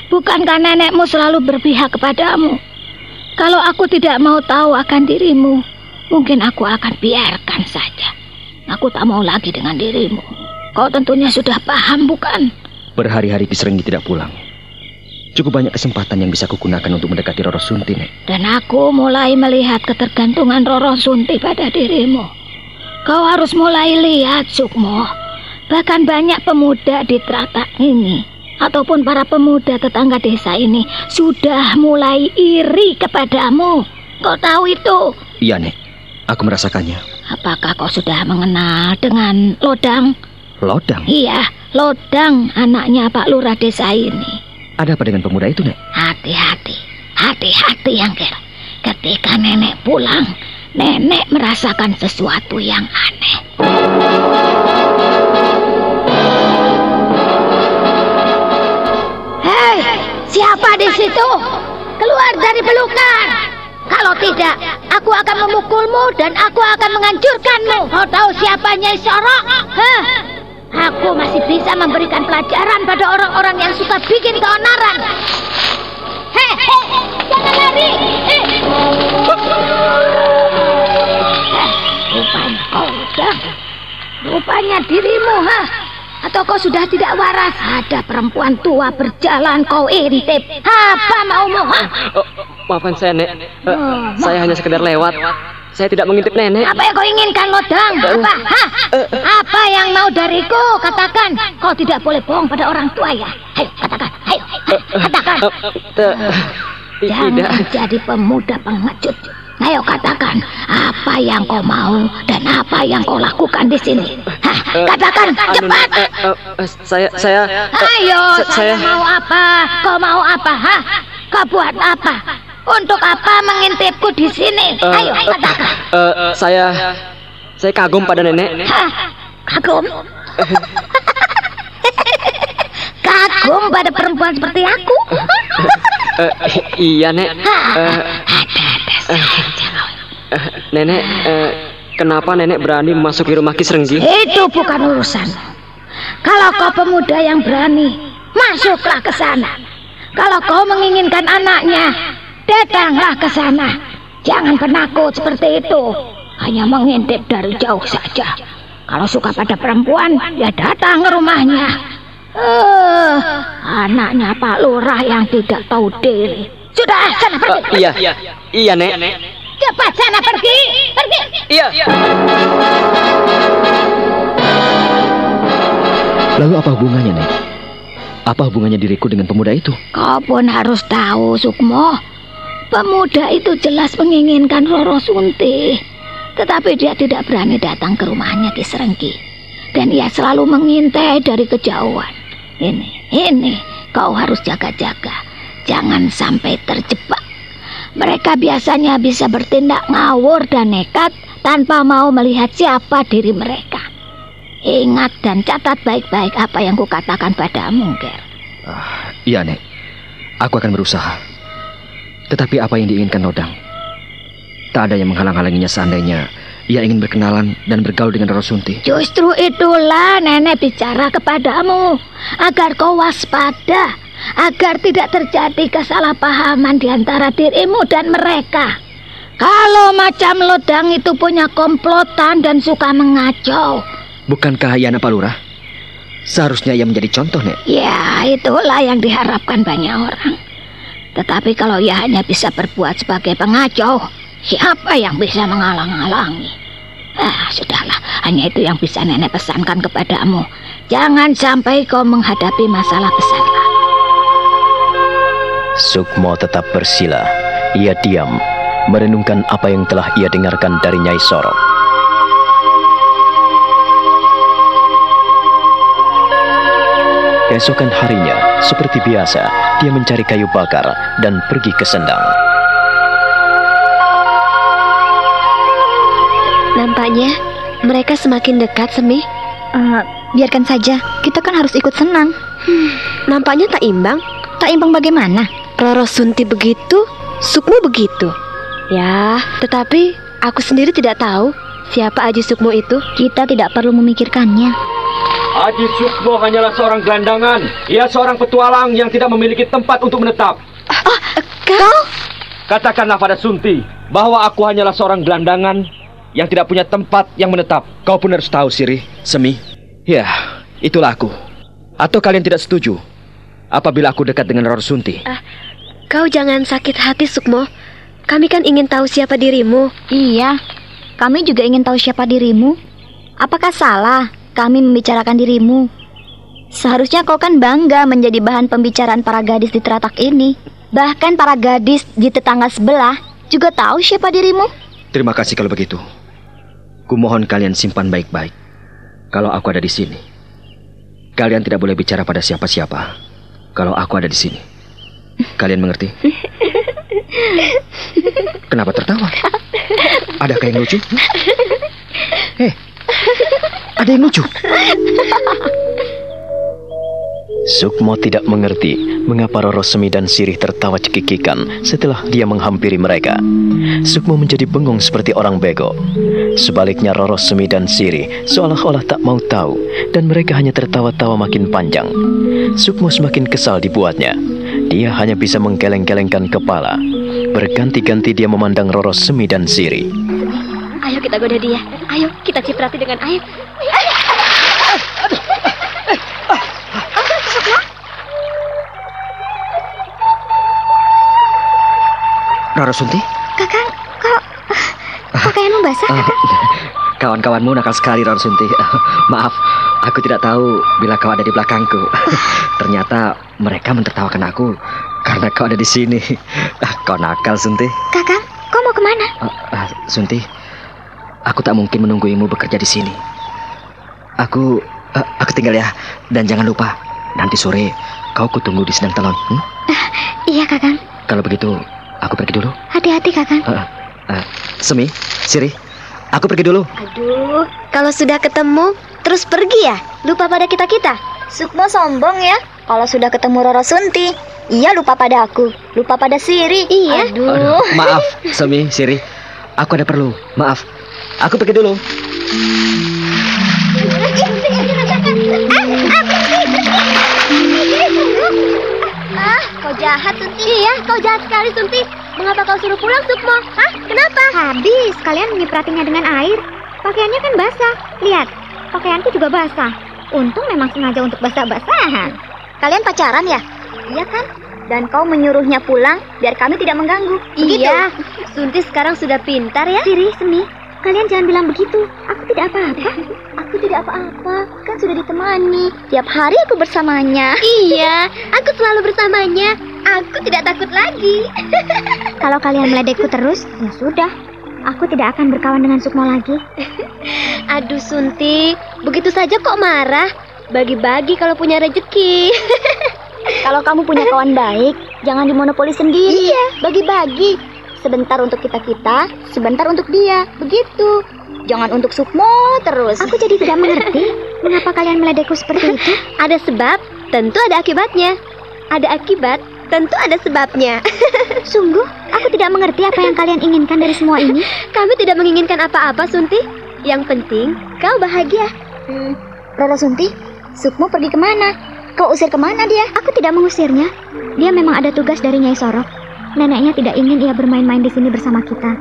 bukankah nenekmu selalu berpihak kepadamu? Kalau aku tidak mau tahu akan dirimu, mungkin aku akan biarkan saja. Aku tak mau lagi dengan dirimu. Kau tentunya sudah paham, bukan? Berhari-hari Kisrenggi tidak pulang. Cukup banyak kesempatan yang bisa kugunakan untuk mendekati Roro Sunti, Nek. Dan aku mulai melihat ketergantungan Roro Sunti pada dirimu. Kau harus mulai lihat, Sukmo. Bahkan banyak pemuda di Teratak ini, ataupun para pemuda tetangga desa ini, sudah mulai iri kepadamu. Kau tahu itu? Iya, Nek. Aku merasakannya. Apakah kau sudah mengenal dengan Lodang? Lodang. Iya, Lodang anaknya Pak Lurah desa ini. Ada apa dengan pemuda itu, Nek? Hati-hati, hati-hati yang Ketika nenek pulang, nenek merasakan sesuatu yang aneh. Di situ? Keluar dari pelukan. Kalau tidak, aku akan memukulmu dan aku akan menghancurkanmu. Kau tahu siapa Nyai Sorok? Hah? Aku masih bisa memberikan pelajaran pada orang-orang yang suka bikin keonaran. Hei, jangan lari. Rupanya kau. Rupanya dirimu, ha? Atau kau sudah tidak waras? Ada perempuan tua berjalan kau intip. Apa maumu, ha? Oh, maafkan saya, Nek. Eh, Oh, saya hanya sekedar lewat. Saya tidak mengintip nenek. Apa yang kau inginkan, Lodang? Apa? Hah? Apa yang mau dariku? Katakan. Kau tidak boleh bohong pada orang tua ya. Ayo, katakan. Ayo, katakan. Eh, eh, tidak. Jangan jadi pemuda pengecut. Ayo katakan apa yang kau mau dan apa yang kau lakukan di sini. Hah, katakan Anu, cepat. eh, eh, eh, saya saya eh, Ayo, sa- saya mau apa? Kau mau apa? Hah? Kau buat apa? Untuk apa mengintipku di sini? eh, Ayo, eh, katakan. eh, saya saya kagum pada nenek. Hah? Kagum? Kagum pada perempuan seperti aku? Eh, iya, Nek. Eh, eh, nenek, eh, kenapa nenek berani memasuki rumah Kisrenggi? Itu bukan urusan. Kalau kau pemuda yang berani, masuklah ke sana. Kalau kau menginginkan anaknya, datanglah ke sana. Jangan penakut seperti itu. Hanya mengintip dari jauh saja. Kalau suka pada perempuan, ya datang ke rumahnya. Eh, anaknya Pak Lurah yang tidak tahu diri. Sudah, sana pergi. Iya, iya, Nek. Cepat sana pergi. Pergi. Iya. Lalu apa hubungannya, Nek? Apa hubungannya diriku dengan pemuda itu? Kau pun harus tahu, Sukmo. Pemuda itu jelas menginginkan Roro Sunti. Tetapi dia tidak berani datang ke rumahnya Ki Serenggi. Dan ia selalu mengintai dari kejauhan. Ini, ini, kau harus jaga-jaga. Jangan sampai terjebak. Mereka biasanya bisa bertindak ngawur dan nekat tanpa mau melihat siapa diri mereka. Ingat dan catat baik-baik apa yang kukatakan padamu, Ger. Ah, iya, Nek. Aku akan berusaha. Tetapi apa yang diinginkan Nodang? Tak ada yang menghalang-halanginya seandainya ia ingin berkenalan dan bergaul dengan Roro Sunti. Justru itulah nenek bicara kepadamu agar kau waspada, agar tidak terjadi kesalahpahaman di antara dirimu dan mereka. Kalau macam lodang itu punya komplotan dan suka mengacau. Bukankah ia anak Lurah? Seharusnya ia menjadi contoh, Nek. Ya, itulah yang diharapkan banyak orang. Tetapi kalau ia hanya bisa berbuat sebagai pengacau, Siapa yang bisa menghalang-halangi? Ah, sudahlah, hanya itu yang bisa nenek pesankan kepadamu. Jangan sampai kau menghadapi masalah besar lagi. Sukmo tetap bersila. Ia diam, merenungkan apa yang telah ia dengarkan dari Nyai Sorok. Keesokan harinya, seperti biasa, dia mencari kayu bakar dan pergi ke sendang. Nampaknya mereka semakin dekat, Semi. Uh, biarkan saja, kita kan harus ikut senang. Hmm, nampaknya tak imbang. Tak imbang bagaimana? Roro Sunti begitu, Sukmo begitu. Ya, tetapi aku sendiri tidak tahu siapa Aji Sukmo itu. Kita tidak perlu memikirkannya. Aji Sukmo hanyalah seorang gelandangan. Ia seorang petualang yang tidak memiliki tempat untuk menetap. Oh, kau? Katakanlah pada Sunti bahwa aku hanyalah seorang gelandangan yang tidak punya tempat yang menetap. Kau pun harus tahu, Siri, Semi. Ya, itulah aku. Atau kalian tidak setuju apabila aku dekat dengan Roro Sunti? Uh, kau jangan sakit hati, Sukmo. Kami kan ingin tahu siapa dirimu. Iya, kami juga ingin tahu siapa dirimu. Apakah salah kami membicarakan dirimu? Seharusnya kau kan bangga menjadi bahan pembicaraan para gadis di teratak ini. Bahkan para gadis di tetangga sebelah juga tahu siapa dirimu. Terima kasih kalau begitu. Kumohon kalian simpan baik-baik. Kalau aku ada di sini, kalian tidak boleh bicara pada siapa-siapa. Kalau aku ada di sini, kalian mengerti? Kenapa tertawa? Adakah yang lucu? Eh, ada yang lucu. Sukmo tidak mengerti mengapa Roro Semi dan Sirih tertawa cekikikan setelah dia menghampiri mereka. Sukmo menjadi bengong seperti orang bego. Sebaliknya Roro Semi dan Sirih seolah-olah tak mau tahu dan mereka hanya tertawa-tawa makin panjang. Sukmo semakin kesal dibuatnya. Dia hanya bisa menggeleng-gelengkan kepala. Berganti-ganti dia memandang Roro Semi dan Sirih. Ayo kita goda dia. Ayo kita ciprati dengan air. Roro Sunti? Kakak, kok kayakmu basah? Uh, kawan-kawanmu nakal sekali Roro Sunti. Maaf, aku tidak tahu bila kau ada di belakangku. Ternyata mereka mentertawakan aku karena kau ada di sini. kau nakal Sunti. Kakak, kau mau ke mana? Uh, uh, Sunti, aku tak mungkin menungguimu bekerja di sini. Aku uh, aku tinggal ya dan jangan lupa nanti sore kau kutunggu di sedang telon. Hmm? Uh, iya kakak. Kalau begitu Aku pergi dulu. Hati-hati, Kakang. Uh, uh, Semi, Siri, aku pergi dulu. Aduh, kalau sudah ketemu, terus pergi ya? Lupa pada kita-kita? Sukmo sombong ya. Kalau sudah ketemu Roro Sunti, ia lupa pada aku. Lupa pada Siri. Iya. Aduh. Aduh maaf, Semi, Siri. Aku ada perlu. Maaf. Aku pergi dulu. Ah, jahat, Sunti. Iya, kau jahat sekali, Sunti. Mengapa kau suruh pulang, Sukmo? Hah? Kenapa? Habis, kalian menyipratinya dengan air. Pakaiannya kan basah. Lihat, pakaianku juga basah. Untung memang sengaja untuk basah-basahan. Kalian pacaran ya? Iya kan? Dan kau menyuruhnya pulang biar kami tidak mengganggu. Begitu? Iya, Sunti sekarang sudah pintar ya. Siri, Semi, kalian jangan bilang begitu. Aku tidak apa-apa. Aku tidak apa-apa, kan sudah ditemani. Tiap hari aku bersamanya. Iya, aku selalu bersamanya. Aku tidak takut lagi. Kalau kalian meledekku terus, ya sudah. Aku tidak akan berkawan dengan Sukmo lagi. Aduh Sunti, begitu saja kok marah? Bagi-bagi kalau punya rezeki. Kalau kamu punya kawan baik, jangan dimonopoli sendiri. Iya. Bagi-bagi. Sebentar untuk kita-kita, sebentar untuk dia. Begitu. Jangan untuk Sukmo terus. Aku jadi tidak mengerti mengapa kalian meledekku seperti itu. Ada sebab, tentu ada akibatnya. Ada akibat, tentu ada sebabnya. Sungguh, aku tidak mengerti apa yang kalian inginkan dari semua ini. Kami tidak menginginkan apa-apa, Sunti. Yang penting, kau bahagia. Hmm, Roro Sunti, Sukmo pergi ke mana? Kau usir ke mana dia? Aku tidak mengusirnya. Dia memang ada tugas dari Nyai Sorok. Neneknya tidak ingin ia bermain-main di sini bersama kita.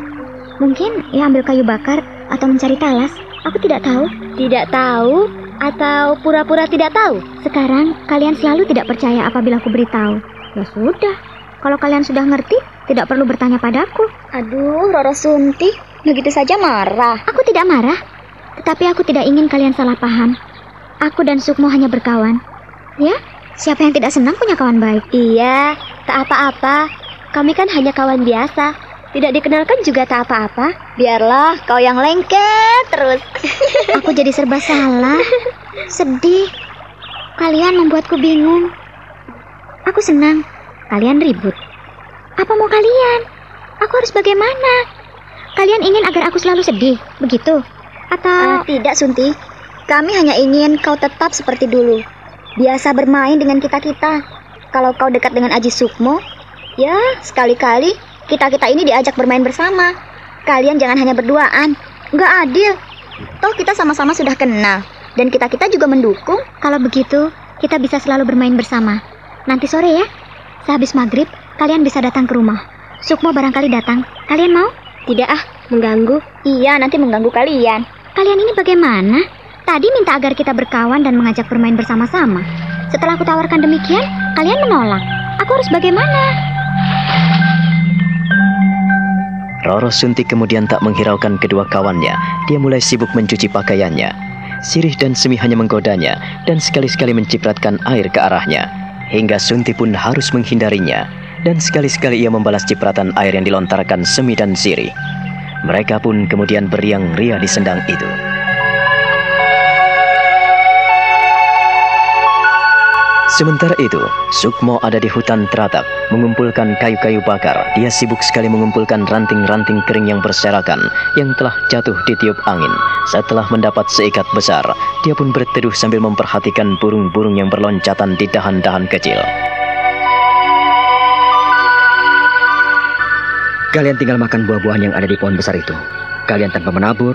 Mungkin ia ambil kayu bakar atau mencari talas. Aku tidak tahu. Tidak tahu atau pura-pura tidak tahu? Sekarang kalian selalu tidak percaya apabila aku beritahu. Ya sudah. Kalau kalian sudah ngerti, tidak perlu bertanya padaku. Aduh, Roro Sunti, begitu saja marah. Aku tidak marah. Tetapi aku tidak ingin kalian salah paham. Aku dan Sukmo hanya berkawan. Ya, siapa yang tidak senang punya kawan baik? Iya, tak apa-apa. Kami kan hanya kawan biasa. Tidak dikenalkan juga tak apa-apa. Biarlah kau yang lengket terus. Aku jadi serba salah. Sedih. Kalian membuatku bingung. Aku senang. Kalian ribut. Apa mau kalian? Aku harus bagaimana? Kalian ingin agar aku selalu sedih, begitu? Atau uh, tidak, Sunti. Kami hanya ingin kau tetap seperti dulu. Biasa bermain dengan kita-kita. Kalau kau dekat dengan Aji Sukmo, Ya, sekali-kali kita-kita ini diajak bermain bersama. Kalian jangan hanya berduaan. Nggak adil. Toh kita sama-sama sudah kenal. Dan kita-kita juga mendukung. Kalau begitu, kita bisa selalu bermain bersama. Nanti sore ya. Sehabis maghrib, kalian bisa datang ke rumah. Sukmo barangkali datang. Kalian mau? Tidak ah, mengganggu. Iya, nanti mengganggu kalian. Kalian ini bagaimana? Tadi minta agar kita berkawan dan mengajak bermain bersama-sama. Setelah aku tawarkan demikian, kalian menolak. Aku harus bagaimana? Roro Sunti kemudian tak menghiraukan kedua kawannya. Dia mulai sibuk mencuci pakaiannya. Sirih dan Semi hanya menggodanya dan sekali-sekali mencipratkan air ke arahnya. Hingga Sunti pun harus menghindarinya. Dan sekali-sekali ia membalas cipratan air yang dilontarkan Semi dan Sirih. Mereka pun kemudian beriang ria di sendang itu. Sementara itu, Sukmo ada di hutan teratap, mengumpulkan kayu-kayu bakar. Dia sibuk sekali mengumpulkan ranting-ranting kering yang berserakan, yang telah jatuh di tiup angin. Setelah mendapat seikat besar, dia pun berteduh sambil memperhatikan burung-burung yang berloncatan di dahan-dahan kecil. Kalian tinggal makan buah-buahan yang ada di pohon besar itu. Kalian tanpa menabur,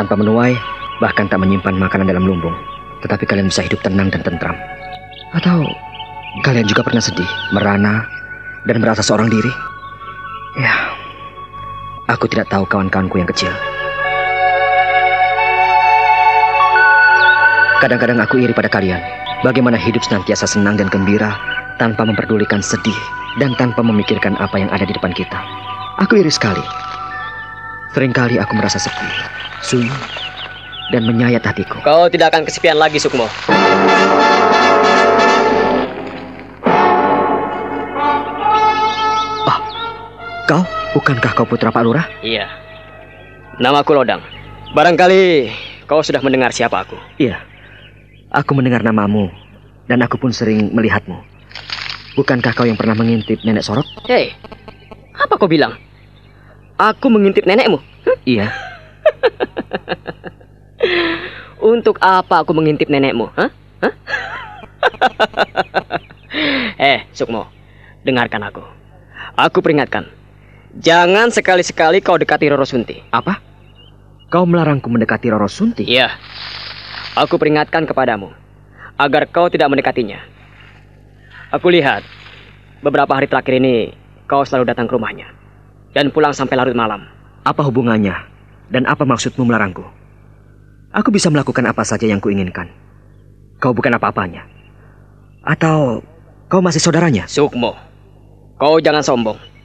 tanpa menuai, bahkan tak menyimpan makanan dalam lumbung. Tetapi kalian bisa hidup tenang dan tentram. Atau kalian juga pernah sedih, merana, dan merasa seorang diri? Ya, aku tidak tahu kawan-kawanku yang kecil. Kadang-kadang aku iri pada kalian. Bagaimana hidup senantiasa senang dan gembira tanpa memperdulikan sedih dan tanpa memikirkan apa yang ada di depan kita. Aku iri sekali. Seringkali aku merasa sepi, sunyi, dan menyayat hatiku. Kau tidak akan kesepian lagi, Sukmo. Kau? Bukankah kau putra Pak Lurah? Iya. Namaku Lodang. Barangkali kau sudah mendengar siapa aku. Iya. Aku mendengar namamu dan aku pun sering melihatmu. Bukankah kau yang pernah mengintip nenek Sorok? Hei, apa kau bilang? Aku mengintip nenekmu? Hm? Iya. Untuk apa aku mengintip nenekmu? Hah? Hah? eh, Sukmo, dengarkan aku. Aku peringatkan, Jangan sekali-sekali kau dekati Roro Sunti. Apa? Kau melarangku mendekati Roro Sunti? Iya. Aku peringatkan kepadamu agar kau tidak mendekatinya. Aku lihat beberapa hari terakhir ini kau selalu datang ke rumahnya dan pulang sampai larut malam. Apa hubungannya dan apa maksudmu melarangku? Aku bisa melakukan apa saja yang kuinginkan. Kau bukan apa-apanya. Atau kau masih saudaranya? Sukmo, kau jangan sombong.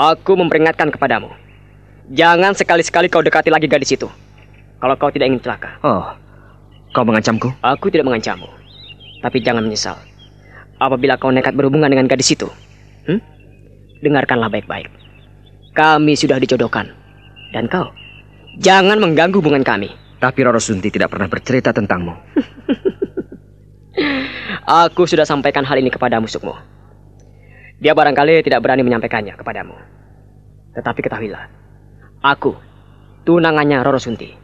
Aku memperingatkan kepadamu. Jangan sekali-sekali kau dekati lagi gadis itu. Kalau kau tidak ingin celaka. Oh, kau mengancamku? Aku tidak mengancammu. Tapi jangan menyesal. Apabila kau nekat berhubungan dengan gadis itu. Hmm? Dengarkanlah baik-baik. Kami sudah dijodohkan. Dan kau, jangan mengganggu hubungan kami. Tapi Roro Sunti tidak pernah bercerita tentangmu. Aku sudah sampaikan hal ini kepadamu, Sukmo. Dia barangkali tidak berani menyampaikannya kepadamu. Tetapi ketahuilah, aku tunangannya Roro Sunti.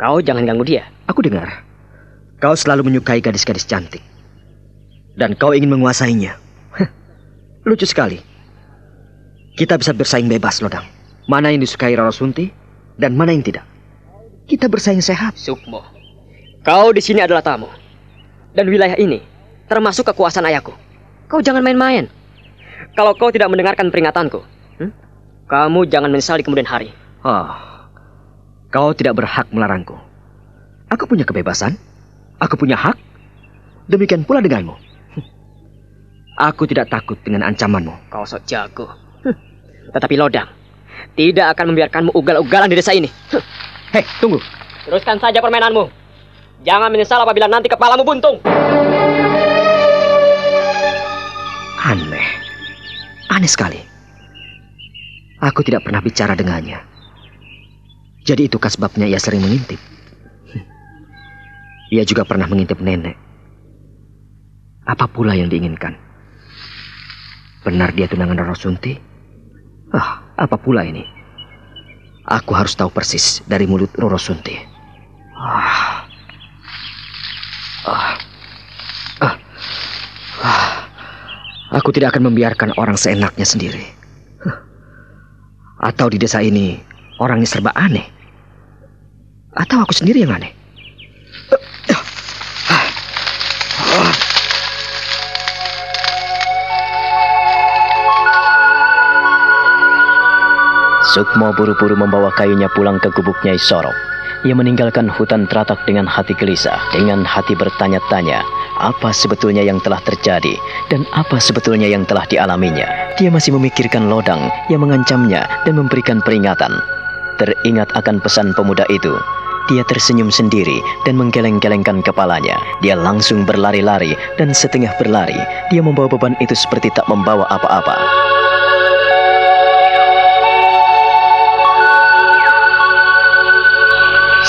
Kau jangan ganggu dia. Aku dengar, kau selalu menyukai gadis-gadis cantik. Dan kau ingin menguasainya. Lucu sekali. Kita bisa bersaing bebas, Lodang. Mana yang disukai Roro Sunti dan mana yang tidak. Kita bersaing sehat. Sukmo, kau di sini adalah tamu. Dan wilayah ini termasuk kekuasaan ayahku. Kau jangan main-main. Kalau kau tidak mendengarkan peringatanku, hmm? kamu jangan menyesal di kemudian hari. Oh, kau tidak berhak melarangku. Aku punya kebebasan. Aku punya hak. Demikian pula denganmu. Aku tidak takut dengan ancamanmu. Kau sok jago. Hm. Tetapi Lodang tidak akan membiarkanmu ugal-ugalan di desa ini. Hei, tunggu. Teruskan saja permainanmu. Jangan menyesal apabila nanti kepalamu buntung. Aneh. Aneh sekali. Aku tidak pernah bicara dengannya. Jadi itukah sebabnya ia sering mengintip? Ia juga pernah mengintip nenek. Apa pula yang diinginkan? Benar dia tunangan Roro Sunti? Ah, apa pula ini? Aku harus tahu persis dari mulut Roro Sunti. Ah. Ah. Ah. Ah. Aku tidak akan membiarkan orang seenaknya sendiri. Atau di desa ini orangnya serba aneh. Atau aku sendiri yang aneh. Sukmo buru-buru membawa kayunya pulang ke gubuk Nyai Sorok. Ia meninggalkan hutan teratak dengan hati gelisah, dengan hati bertanya-tanya, apa sebetulnya yang telah terjadi dan apa sebetulnya yang telah dialaminya. Dia masih memikirkan lodang yang mengancamnya dan memberikan peringatan. Teringat akan pesan pemuda itu, dia tersenyum sendiri dan menggeleng-gelengkan kepalanya. Dia langsung berlari-lari dan setengah berlari, dia membawa beban itu seperti tak membawa apa-apa.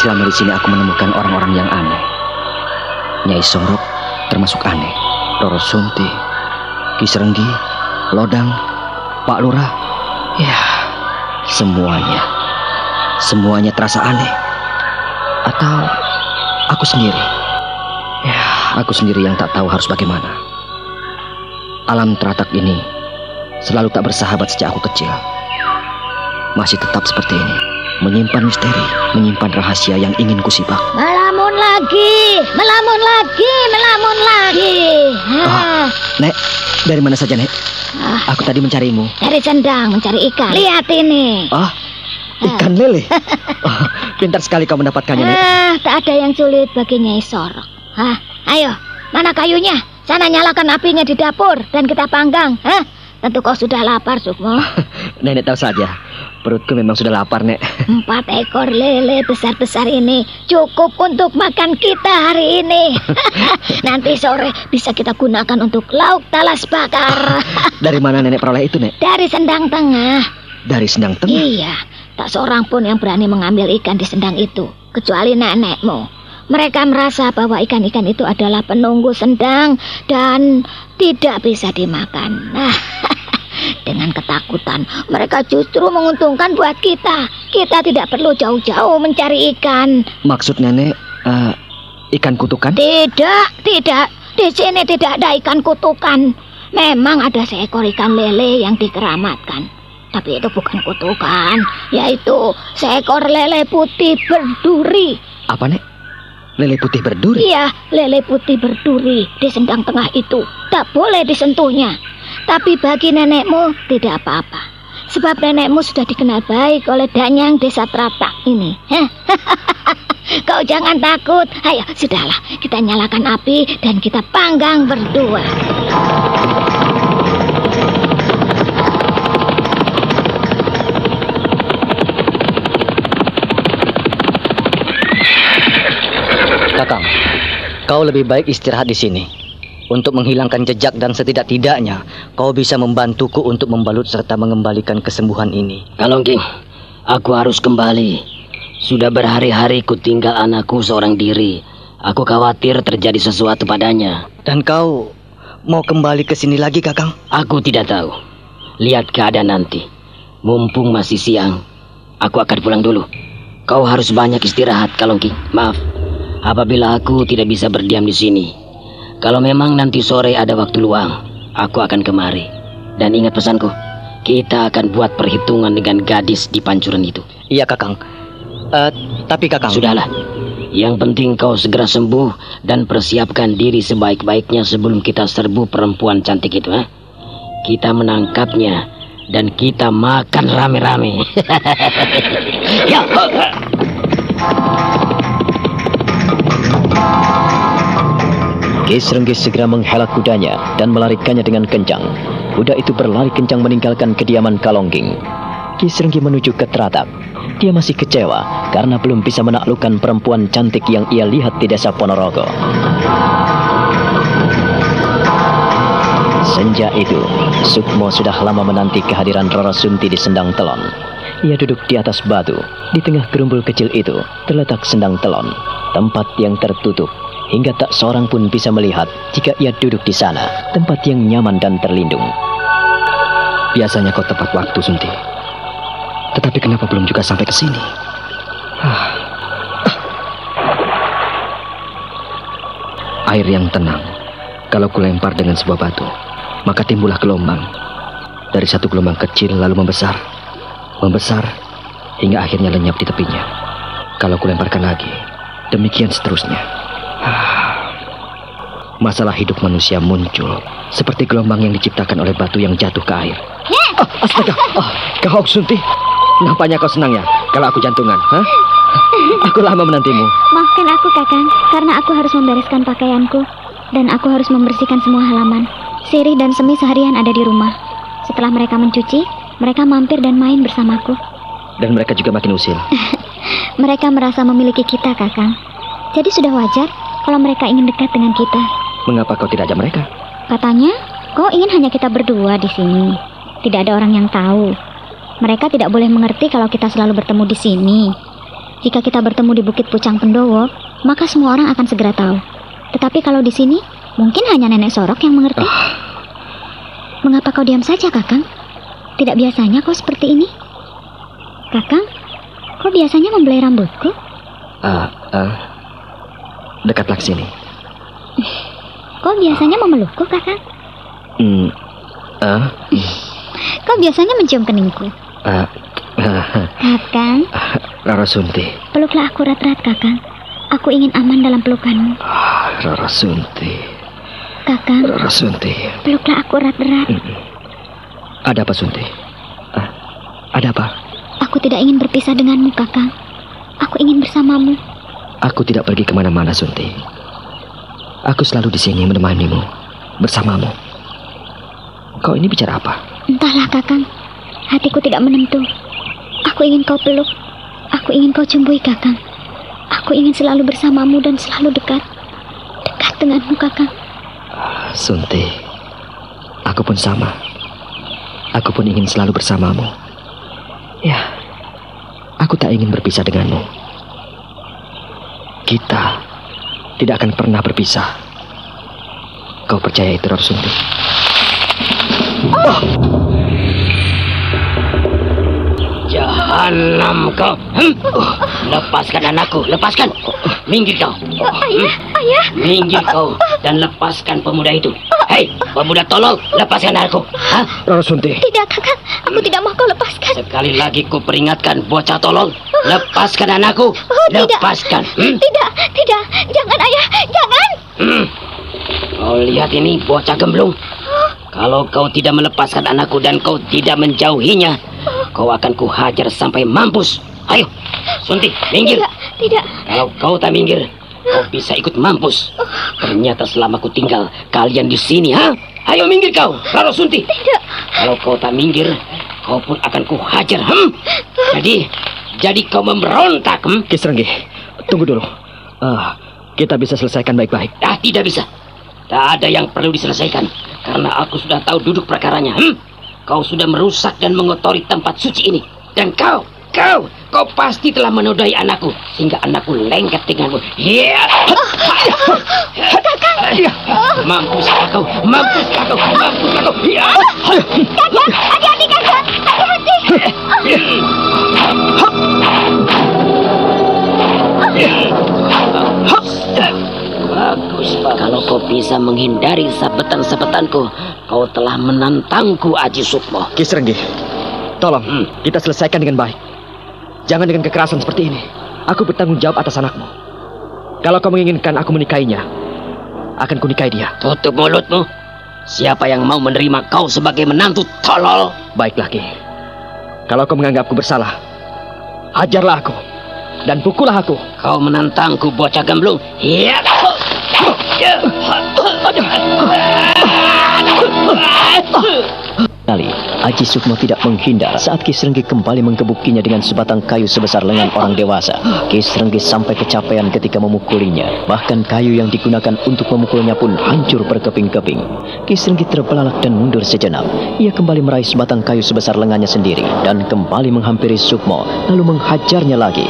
Selama di sini aku menemukan orang-orang yang aneh. Nyai Sorok termasuk aneh. Roro Sunti, Kisrenggi, Lodang, Pak Lurah. Ya, semuanya. Semuanya terasa aneh. Atau aku sendiri. Ya, aku sendiri yang tak tahu harus bagaimana. Alam teratak ini selalu tak bersahabat sejak aku kecil. Masih tetap seperti ini menyimpan misteri, menyimpan rahasia yang ingin kusibak. Melamun lagi, melamun lagi, melamun lagi. Ah, Nek, dari mana saja, Nek? Ah. Aku tadi mencarimu. Dari sendang mencari ikan. Lihat ini. Ah, ikan lele. Oh, pintar sekali kau mendapatkannya, Nek. Ah, tak ada yang sulit bagi Nyai Sorok. Hah, ayo, mana kayunya? Sana nyalakan apinya di dapur dan kita panggang. Hah? Tentu kau sudah lapar, Sukmo. Nenek tahu saja. Perutku memang sudah lapar, Nek. Empat ekor lele besar-besar ini cukup untuk makan kita hari ini. Nanti sore bisa kita gunakan untuk lauk talas bakar. Dari mana Nenek peroleh itu, Nek? Dari sendang tengah. Dari sendang tengah? Iya, tak seorang pun yang berani mengambil ikan di sendang itu, kecuali nenekmu. Mereka merasa bahwa ikan-ikan itu adalah penunggu sendang dan tidak bisa dimakan. Nah, dengan ketakutan, mereka justru menguntungkan buat kita. Kita tidak perlu jauh-jauh mencari ikan. Maksud Nenek uh, ikan kutukan? Tidak, tidak. Di sini tidak ada ikan kutukan. Memang ada seekor ikan lele yang dikeramatkan. Tapi itu bukan kutukan, yaitu seekor lele putih berduri. Apa, Nek? Lele putih berduri? Iya, lele putih berduri di sendang tengah itu. Tak boleh disentuhnya. Tapi bagi nenekmu tidak apa-apa. Sebab nenekmu sudah dikenal baik oleh Danyang desa Tratak ini. Kau jangan takut. Ayo, sudahlah. Kita nyalakan api dan kita panggang berdua. Kakang, kau lebih baik istirahat di sini. Untuk menghilangkan jejak dan setidak-tidaknya, kau bisa membantuku untuk membalut serta mengembalikan kesembuhan ini. Kalongking, aku harus kembali. Sudah berhari-hari ku tinggal anakku seorang diri. Aku khawatir terjadi sesuatu padanya. Dan kau mau kembali ke sini lagi, Kakang? Aku tidak tahu. Lihat keadaan nanti. Mumpung masih siang, aku akan pulang dulu. Kau harus banyak istirahat, Kalongki. Maaf, apabila aku tidak bisa berdiam di sini. Kalau memang nanti sore ada waktu luang, aku akan kemari. Dan ingat pesanku, kita akan buat perhitungan dengan gadis di pancuran itu. Iya, Kakang. Uh, tapi Kakang... Sudahlah. Yang penting kau segera sembuh dan persiapkan diri sebaik-baiknya sebelum kita serbu perempuan cantik itu. Eh? Kita menangkapnya dan kita makan rame-rame. ya. Renggis segera menghela kudanya dan melarikannya dengan kencang. Kuda itu berlari kencang meninggalkan kediaman Kalongging. Renggi menuju ke Teratak dia masih kecewa karena belum bisa menaklukkan perempuan cantik yang ia lihat di desa Ponorogo. Senja itu, Sukmo sudah lama menanti kehadiran Roro Sunti di Sendang Telon. Ia duduk di atas batu. Di tengah gerumbul kecil itu terletak Sendang Telon, tempat yang tertutup hingga tak seorang pun bisa melihat jika ia duduk di sana, tempat yang nyaman dan terlindung. Biasanya kau tepat waktu, Sunti. Tetapi kenapa belum juga sampai ke sini? Air yang tenang. Kalau kulempar dengan sebuah batu, maka timbullah gelombang. Dari satu gelombang kecil lalu membesar, membesar hingga akhirnya lenyap di tepinya. Kalau kulemparkan lagi, demikian seterusnya. Masalah hidup manusia muncul seperti gelombang yang diciptakan oleh batu yang jatuh ke air. Oh, astaga, oh, kau Sunti. Nampaknya kau senang ya kalau aku jantungan, hah? Aku lama menantimu. Maafkan aku, Kakang, karena aku harus membereskan pakaianku dan aku harus membersihkan semua halaman. Siri dan Semi seharian ada di rumah. Setelah mereka mencuci, mereka mampir dan main bersamaku. Dan mereka juga makin usil. mereka merasa memiliki kita, Kakang. Jadi sudah wajar kalau mereka ingin dekat dengan kita. Mengapa kau tidak ajak mereka? Katanya, kau ingin hanya kita berdua di sini. Tidak ada orang yang tahu mereka tidak boleh mengerti kalau kita selalu bertemu di sini. Jika kita bertemu di Bukit Pucang Pendowo, maka semua orang akan segera tahu. Tetapi kalau di sini, mungkin hanya nenek sorok yang mengerti. Oh. Mengapa kau diam saja, Kakang? Tidak biasanya kau seperti ini. Kakang, kau biasanya membelai rambutku? Uh, uh, dekatlah ke sini. Kau biasanya memelukku, Kakang? Hmm, uh, Kau biasanya mencium keningku. Uh, kakang. Rara Sunti. Peluklah aku erat-erat, Kakang. Aku ingin aman dalam pelukanmu. Ah, Rara Sunti. Kakang. Rara Sunti. Peluklah aku erat-erat. Ada apa, Sunti? Uh, ada apa? Aku tidak ingin berpisah denganmu, Kakang. Aku ingin bersamamu. Aku tidak pergi ke mana-mana, Sunti. Aku selalu di sini menemanimu, bersamamu. Kau ini bicara apa? Entahlah, Kakang. Hatiku tidak menentu. Aku ingin kau peluk. Aku ingin kau cumbui, Kakang. Aku ingin selalu bersamamu dan selalu dekat. Dekat denganmu, Kakang. Sunti, aku pun sama. Aku pun ingin selalu bersamamu. Ya, aku tak ingin berpisah denganmu. Kita tidak akan pernah berpisah. Kau percaya itu, Sunti? Oh! Jahanam kau. Hmm. Lepaskan anakku, lepaskan. Minggir kau. Ayah, ayah. Minggir kau dan lepaskan pemuda itu. Hei, pemuda tolol, lepaskan anakku. Hah? Rara Sunti. Tidak, kakak. Aku tidak mau kau lepaskan. Sekali lagi ku peringatkan, bocah tolol. Lepaskan anakku. Oh, lepaskan. Hmm? Tidak, tidak. Jangan, ayah. Jangan. Hmm. Kau lihat ini, bocah gemblung. Kalau kau tidak melepaskan anakku dan kau tidak menjauhinya, kau akan kuhajar sampai mampus. Ayo, Sunti, minggir. Tidak, tidak. Kalau kau tak minggir, kau bisa ikut mampus. Ternyata selama ku tinggal, kalian di sini, ha? Ayo minggir kau, Raro Sunti. Tidak. Kalau kau tak minggir, kau pun akan kuhajar, hmm? Jadi, jadi kau memberontak, hmm? Kisrenggi, tunggu dulu. Uh, kita bisa selesaikan baik-baik. Ah, tidak bisa. Tak ada yang perlu diselesaikan. Karena aku sudah tahu duduk perkaranya. Hmm? Kau sudah merusak dan mengotori tempat suci ini. Dan kau, Kau, kau pasti telah menodai anakku sehingga anakku lengket denganmu. Ya. Mampus kau, mampus kau, mampus kau. Ya. Hati-hati hati-hati. Bagus, kalau kau bisa menghindari sabetan-sabetanku, kau telah menantangku Aji Sukmo. Ki Serenggi, tolong kita selesaikan dengan baik. Jangan dengan kekerasan seperti ini. Aku bertanggung jawab atas anakmu. Kalau kau menginginkan aku menikahinya, akan kunikahi dia. Tutup mulutmu. Siapa yang mau menerima kau sebagai menantu tolol? Baiklah, Ki. Kalau kau menganggapku bersalah, ajarlah aku dan pukullah aku. Kau menantangku bocah gemblung. Ya. Kali Aji Sukmo tidak menghindar saat Ki Serenggi kembali menggebukinya dengan sebatang kayu sebesar lengan orang dewasa. Ki Serenggi sampai kecapean ketika memukulinya. Bahkan kayu yang digunakan untuk memukulnya pun hancur berkeping-keping. Ki Serenggi terbelalak dan mundur sejenak. Ia kembali meraih sebatang kayu sebesar lengannya sendiri dan kembali menghampiri Sukmo lalu menghajarnya lagi.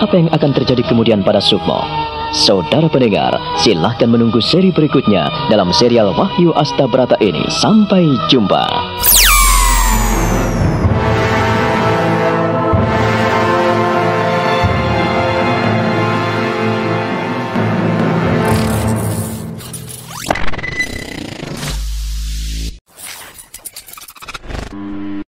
Apa yang akan terjadi kemudian pada Sukmo? Saudara pendengar, silahkan menunggu seri berikutnya dalam serial Wahyu Astabrata ini. Sampai jumpa.